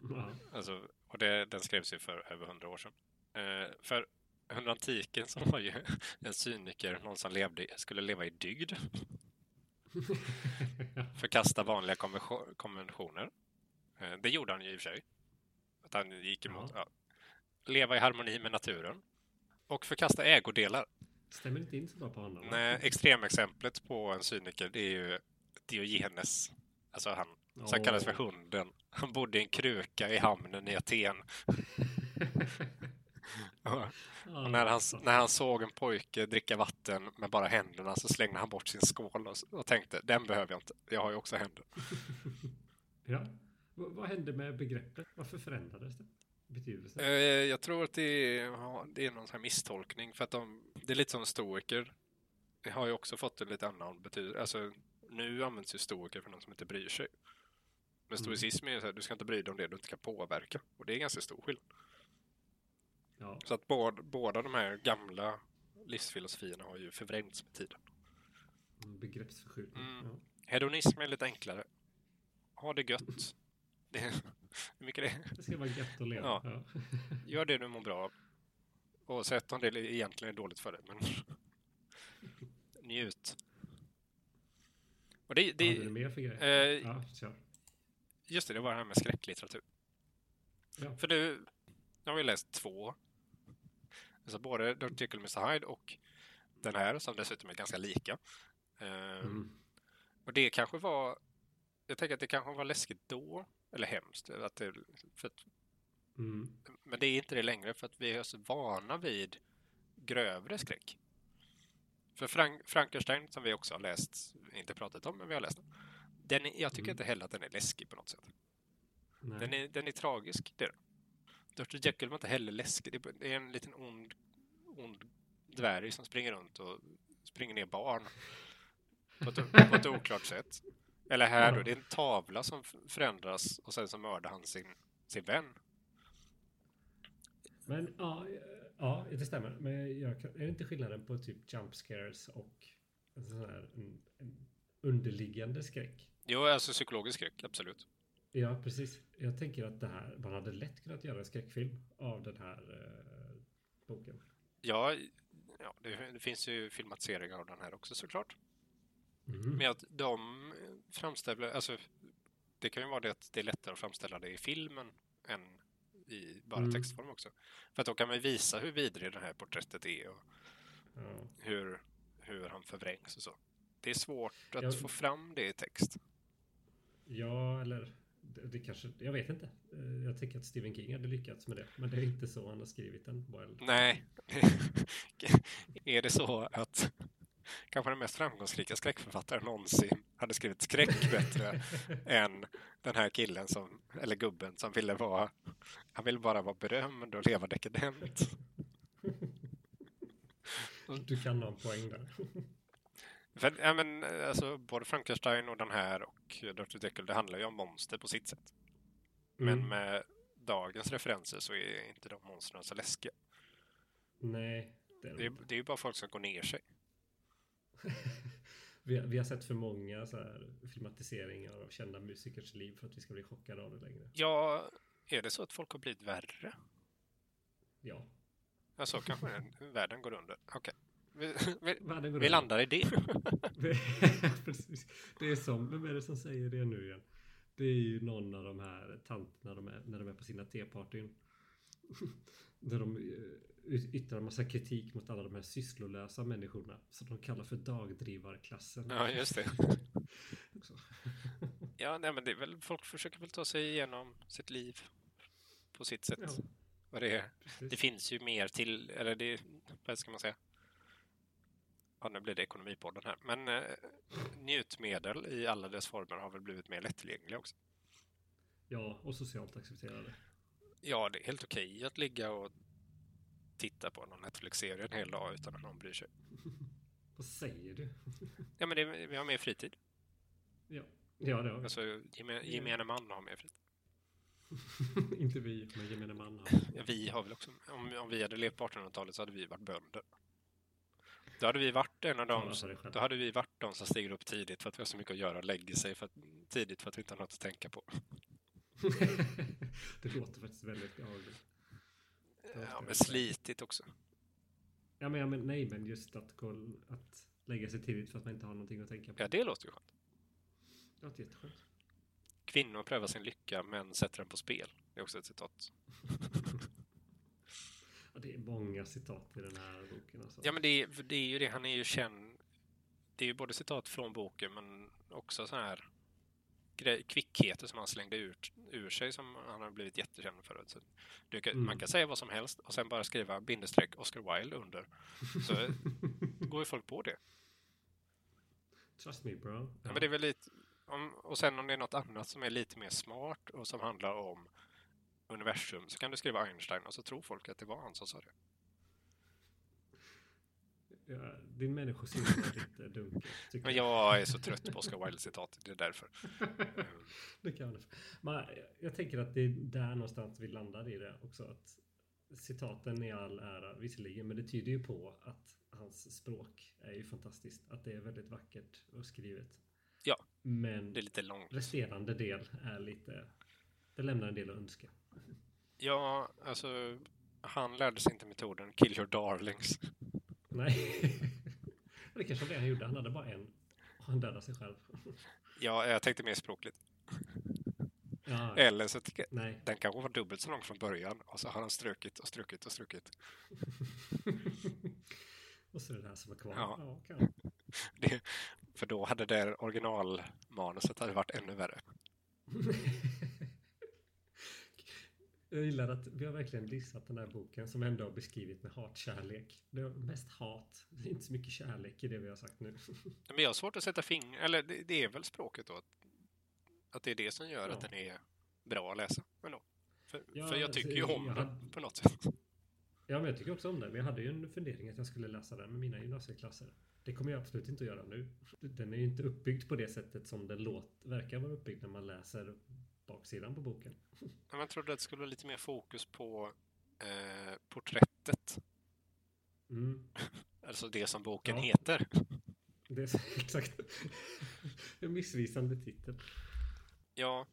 Ja. Alltså, och det, den skrevs ju för över hundra år sedan. Eh, för under antiken så var ju en cyniker någon som levde, skulle leva i dygd. Förkasta vanliga konvention- konventioner. Eh, det gjorde han ju i och för sig. Att han gick emot... Ja. Leva i harmoni med naturen. Och förkasta ägodelar. Stämmer inte in så bra på honom. Nej, extremexemplet på en cyniker det är ju Diogenes. Alltså han som Åh. kallas för hunden. Han bodde i en kruka i hamnen i Aten. Ja, Och när han, när han såg en pojke dricka vatten med bara händerna så slängde han bort sin skål och, och tänkte den behöver jag inte. Jag har ju också händer. Ja. Vad, hände med begreppet? Varför förändrades det? Betydelsen? Eh, jag tror att det är, ja, det är någon sån här misstolkning för att de, det är lite som stoiker. Det har ju också fått en lite annan betydelse. Alltså, nu används ju stoiker för någon som inte bryr sig. Men Mm. stoicism är ju så här, du ska inte bry dig om det du inte kan påverka. Och det är ganska stor skillnad. Ja. Så att båda, båda de här gamla livsfilosofierna har ju förvrängts med tiden. en Begreppsförskjutning. Mm. Ja. Hedonism är lite enklare. Ha det gött. Det hur mycket det är. Det ska vara gött att leva. Ja. Ja. Gör det du mår bra av. Oavsett om det egentligen är dåligt för dig. Men njut. Och det, Vad hade du det, mer för grejer? eh, Ja, kör. just det, det var det här med skräcklitteratur. Ja. För du, jag har ju läst två. Alltså både Dr. Jekyll Mr. Hyde och den här som dessutom är ganska lika. Eh, Mm. Och det kanske var... Jag tänker att det kanske var läskigt då, eller hemskt. Att det, för att, Mm. men det är inte det längre för att vi är så vana vid grövre skräck. För Frank, Frankenstein, som vi också har läst, inte pratat om, men vi har läst den. den är, jag tycker Mm. inte heller att den är läskig på något sätt. Nej. Den är, den är tragisk, det är den. Dr. Jekyll var inte heller läskig. Det är- Det är en liten ond, ond dvärg som springer runt och springer ner barn på ett, på ett oklart sätt. Eller här då, det är en tavla som förändras och sen så mördar han sin, sin vän. Men ja, ja, det stämmer. Men jag är det inte skillnaden på typ jump scares och en sån här en, en underliggande skräck? Jo, alltså psykologisk skräck, absolut. Ja, precis. Jag tänker att det här, man hade lätt kunnat göra en skräckfilm av den här eh, boken. Ja, ja det, det finns ju filmatiseringar av den här också såklart. Mhm. Men att de framställer, alltså det kan ju vara det att det är lättare att framställa det i filmen än i bara Mm. textform också. För att då kan man ju visa hur vidrig det här porträttet är och Ja. hur, hur han förvrängs och så. Det är svårt att Ja. få fram det i text. ja, eller det, det kanske, jag vet inte. Eh, Jag tänker att Stephen King hade lyckats med det. Men det är inte så han har skrivit den. Well. Nej. är det så att kanske den mest framgångsrika skräckförfattaren någonsin hade skrivit skräck bättre än den här killen som, eller gubben som ville vara, han ville bara vara berömd och leva dekadent. Du kan ha en poäng där. För, ja, men, alltså, både Frankenstein och den här och Dr. Jekyll, det handlar ju om monster på sitt sätt. Men Mm. med dagens referenser så är inte de monstren så läskiga. Nej, det är Det är, det är ju bara folk som går ner sig. vi, har- vi har sett för många så här filmatiseringar av kända musikers liv för att vi ska bli chockade av det längre. Ja, är det så att folk har blivit värre? Ja. Ja, så kanske den, världen går under. Okej. Vi, vi, går vi över. landar i det. Precis. Det är som, vem är det som säger det nu igen? Det är ju någon av de här tanterna de är, när de är på sina tepartyn. Där de eh, yttrar en massa kritik mot alla de här sysslolösa människorna. Som de kallar för dagdrivarklassen. Ja, just det. Ja, nej, men det är väl, folk försöker väl ta sig igenom sitt liv på sitt sätt. Ja, Vad det, är. precis. det finns ju mer till, eller det, vad ska man säga? Ja, nu blir det ekonomipodden här. Men eh, njutmedel i alla dess former har väl blivit mer lättillgängliga också. Ja, och socialt accepterade. Ja, det är helt okej att ligga och titta på någon Netflix-serie en hel dag utan att någon bryr sig. Vad säger du? Ja, men det, vi har mer fritid. Ja, ja det har vi. Alltså, gemene, gemene man har mer fritid. Inte vi, men gemene man har. Ja, vi har väl också, om, om vi hade levt på 1800-talet så hade vi varit bönder. Då hade vi varit en av dem, då hade vi varit de som stiger upp tidigt för att vi har så mycket att göra och lägger sig för att, tidigt för att vi inte har något att tänka på. det låter faktiskt väldigt behagligt. Ja, men slitigt också. Ja, men, ja, men nej, men just att, gå, att lägga sig tidigt för att man inte har någonting att tänka på. Ja, det låter ju skönt. Det låter jätteskönt. Kvinnor prövar sin lycka men sätter den på spel. Det är också ett citat. Ja, det är många citat i den här boken. Alltså. Ja, men det är, för det är ju det, han är ju känd. Det är ju både citat från boken men också så här kvickheter som han slängde ut ur sig som han har blivit jättekänd för. Så du kan, Mm. Man kan säga vad som helst och sen bara skriva bindestreck Oscar Wilde under. Så går ju folk på det. Trust me bro. Ja. Men det är väl lite, om, och sen om det är något annat som är lite mer smart och som handlar om universum så kan du skriva Einstein och så tror folk att det var han som sa det. Ja, din människosyn är lite dunkel. Men jag är så trött på Oscar Wilde-citat, det är därför. det kan det. Men jag tänker att det är där någonstans vi landar i det också. Att citaten i all ära visserligen, men det tyder ju på att hans språk är ju fantastiskt. Att det är väldigt vackert och skrivet. Ja. Men Det är lite långt. resterande del är lite... Det lämnar en del att önska. Ja, alltså han lärde sig inte metoden kill your darlings. Nej. det kanske var det han gjorde. Han hade bara en. Och han dödade sig själv. Ja, jag tänkte mer språkligt. Ja, Eller så tycker jag, nej. den kanske var dubbelt så lång från början och så har han strukit och strukit och strukit. och så är det det här som är kvar. Ja. Ja, kan. Det, för då hade det originalmanuset hade varit ännu värre. Jag gillar att vi har verkligen dissat den här boken som ändå har beskrivit med hatkärlek. Det är mest hat. Det är inte så mycket kärlek i det vi har sagt nu. Men jag har svårt att sätta finger, eller det, det är väl språket då. Att, att det är det som gör att Ja. den är bra att läsa ändå. För, Ja, för jag tycker ju alltså, om jag den på något sätt. Ja, men jag tycker också om den. Men jag hade ju en fundering att jag skulle läsa den med mina gymnasieklasser. Det kommer jag absolut inte att göra nu. Den är ju inte uppbyggd på det sättet som den låt, verkar vara uppbyggd när man läser baksidan på boken. Jag trodde att det skulle vara lite mer fokus på eh, porträttet. Mm. Alltså det som boken Ja. heter. Det är exakt. En missvisande titel. Ja,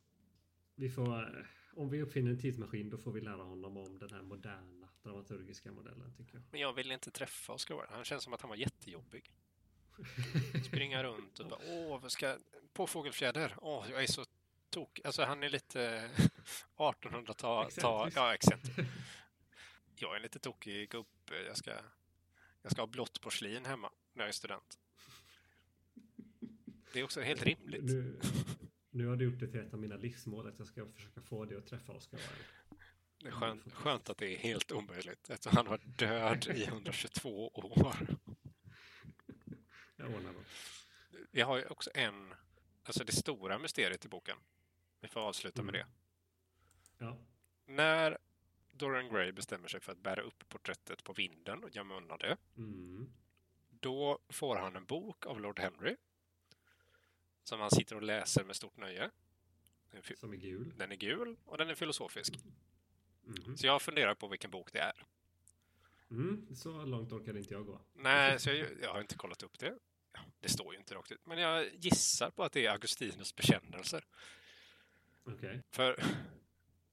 Vi får, eh, om vi uppfinner en tidsmaskin då får vi lära honom om den här moderna dramaturgiska modellen tycker jag. men jag ville inte träffa Oscar. Han känns som att han var jättejobbig. Springa runt och bara åh, ska... Påfågelfjäder. Åh, jag är så tok... Alltså han är lite 1800-tal... Ta, Excentrisk. ja, excentrisk. Jag är en lite tokig gubbe. Jag ska, jag ska ha blått porslin hemma när jag är student. Det är också helt rimligt. Nu, nu har du gjort det till ett av mina livsmål att jag ska försöka få dig att träffa Oscar Wilde. Det är skönt, skönt att det är helt omöjligt eftersom han var död i 122 år. Jag ordnar något. Vi har ju också en, alltså det stora mysteriet i boken. Vi får avsluta med det. Mm. Ja. När Dorian Gray bestämmer sig för att bära upp porträttet på vinden och gömma undan det, Mm. då får han en bok av Lord Henry som han sitter och läser med stort nöje. Den Som är gul. Den är gul och den är filosofisk. Mm. Så jag funderar på vilken bok det är. Mm. Så långt orkade inte jag gå. Nej, så jag, jag har inte kollat upp det. Det står ju inte rakt ut. Men jag gissar på att det är Augustinus bekännelser. Okej. För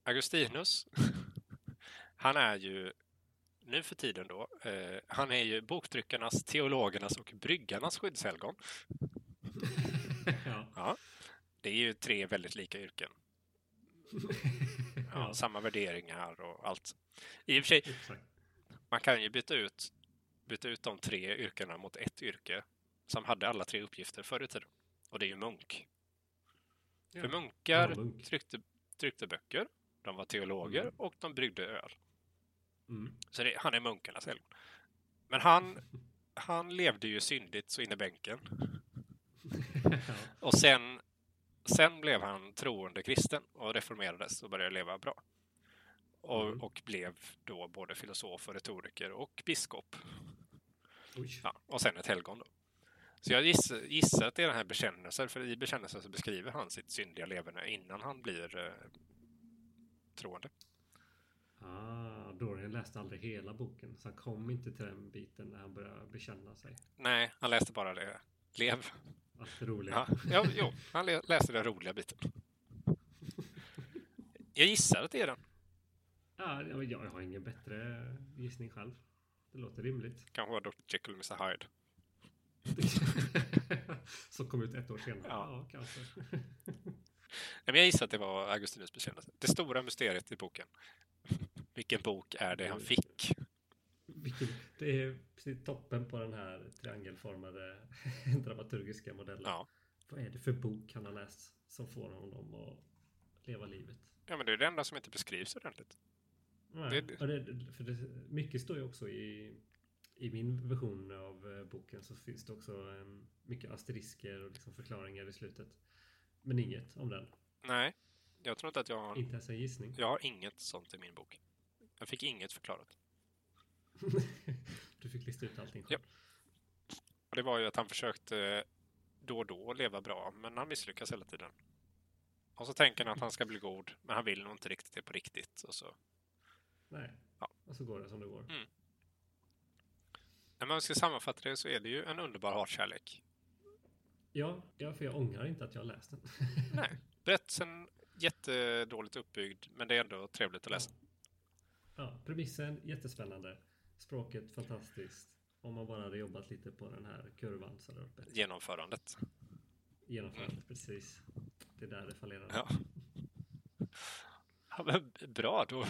Augustinus, han är ju nu för tiden då, eh, han är ju boktryckarnas, teologernas och bryggarnas skyddshelgon. ja. Det är ju tre väldigt lika yrken. Ja, ja. Samma värderingar och allt. I och för sig, Exakt. man kan ju byta ut, byta ut de tre yrkena mot ett yrke som hade alla tre uppgifter förr i tiden. Och det är ju munk. För Ja. munkar Ja, munk. tryckte, tryckte böcker, de var teologer Mm. och de bryggde öl. Mm. Så det, han är munkarnas helgon. Men han, han levde ju syndigt så in i bänken. ja. Och sen, sen blev han troende kristen och reformerades och började leva bra. Och, Mm. och blev då både filosof och retoriker och biskop. Oj. Ja, och sen ett helgon då. Så jag gissar, gissar att det är den här bekännelsen, för i bekännelsen så beskriver han sitt syndiga leverne innan han blir eh, troende. Ah, Dorian läste aldrig hela boken. Så han kom inte till den biten när han började bekänna sig. Nej, han läste bara det. Lev. Allt det roliga. Ja, ja, jo, han lä- läste den roliga biten. Jag gissar att det är den. Ja, jag, jag har ingen bättre gissning själv. Det låter rimligt. Kanske var Dr. Jekyll och Mr. Hyde. Som kom ut ett år senare. Ja. Ja, kanske. Nej, men jag gissar att det var Augustinus bekännelse. Det stora mysteriet i boken. Vilken bok är det han fick? Vilken, det är precis toppen på den här triangelformade dramaturgiska modellen. Ja. Vad är det för bok han har läst som får honom att leva livet? ja, men det är det enda som inte beskrivs ordentligt. Nej, Det- och det, för det, mycket står ju också i, i min version av eh, boken så finns det också em, mycket asterisker och liksom förklaringar i slutet. Men inget om den. Nej, jag tror inte att jag har... Inte ens en gissning. Jag har inget sånt i min bok. Jag fick inget förklarat. du fick lista ut allting Ja. själv. Och det var ju att han försökte då och då leva bra, men han misslyckas hela tiden. Och så tänker han att han ska bli god, men han vill nog inte riktigt det på riktigt. Och så. Nej. Ja. Och så går det som det går. När man ska sammanfatta det så är det ju en underbar hatkärlek. Ja, ja, för jag ångrar inte att jag har läst den. Nej, berättelsen jättedåligt uppbyggd, men det är ändå trevligt att läsa. ja, premissen jättespännande. Språket fantastiskt. Om man bara hade jobbat lite på den här kurvan så hade det varit bättre. Genomförandet. Genomfört, precis. Det är där det fallerar. Ja. ja bra, då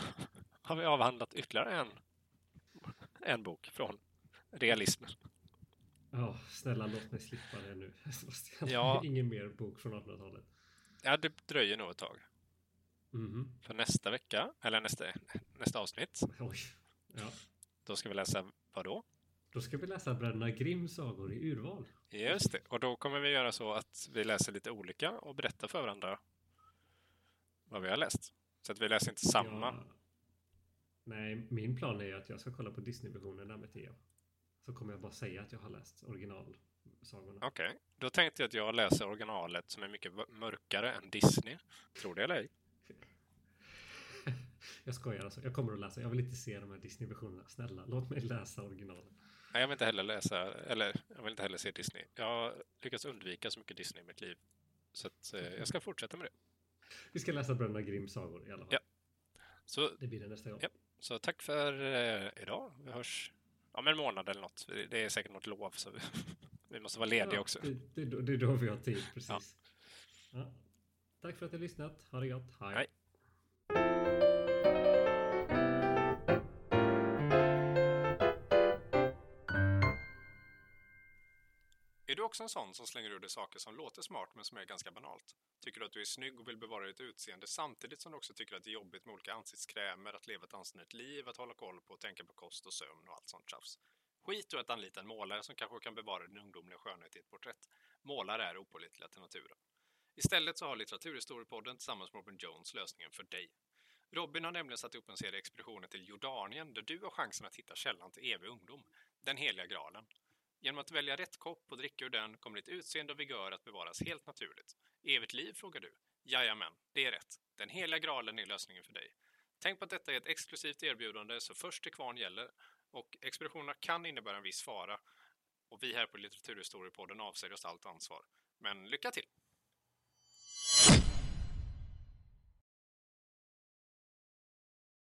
har vi avhandlat ytterligare en, en bok från realismen. Ja, snälla låt mig slippa det nu. Ja. Ingen mer bok från 1800-talet. Ja, det dröjer nog ett tag. Mhm. För nästa vecka, eller nästa, nästa avsnitt, Oj. Ja. då ska vi läsa vad då? Då ska vi läsa Bröderna Grimms sagor i urval. Just det, och då kommer vi göra så att vi läser lite olika och berättar för varandra vad vi har läst. Så att vi läser inte samma. Ja. Nej, min plan är att jag ska kolla på Disney-versionen där med Theo. Så kommer jag bara säga att jag har läst originalsagorna. Okej, okay. då tänkte jag att jag läser originalet som är mycket mörkare än Disney. Tror det eller ej? jag skojar alltså. Jag kommer att läsa. Jag vill inte se de här Disney-versionerna. Snälla, låt mig läsa originalen. Nej, jag vill inte heller läsa, eller jag vill inte heller se Disney. Jag har lyckats undvika så mycket Disney i mitt liv. Så att, eh, jag ska fortsätta med det. Vi ska läsa Bröderna Grimms sagor i alla fall. Ja. Så, det blir det nästa gång. Ja. Så tack för eh, idag. Vi hörs om en månad eller något. Det är säkert något lov, så vi, vi måste vara lediga ja, också. Det, det, det, är då vi har tid, precis. Ja. Ja. Tack för att ni har lyssnat. Ha det gott. Hej. Hej. Också en sån som slänger ur dig saker som låter smart men som är ganska banalt? Tycker du att du är snygg och vill bevara ditt utseende samtidigt som du också tycker att det är jobbigt med olika ansiktskrämer, att leva ett anständigt liv, att hålla koll på och tänka på kost och sömn och allt sånt tjafs? Skit och att anlita en målare som kanske kan bevara din ungdomliga skönhet i ett porträtt. Målare är opålitliga till naturen. Istället så har Litteraturhistoriepodden tillsammans med Robin Jones lösningen för dig. Robin har nämligen satt upp en serie expeditioner till Jordanien där du har chansen att hitta källan till evig ungdom, den heliga graalen. Genom att välja rätt kopp och dricka ur den kommer ditt utseende och vigör att bevaras helt naturligt. Evigt liv, frågar du? Jajamän, det är rätt. Den heliga graalen är lösningen för dig. Tänk på att detta är ett exklusivt erbjudande, så först till kvarn gäller. Och expeditionerna kan innebära en viss fara. Och vi här på Litteraturhistoriepodden avsäger oss allt ansvar. Men lycka till!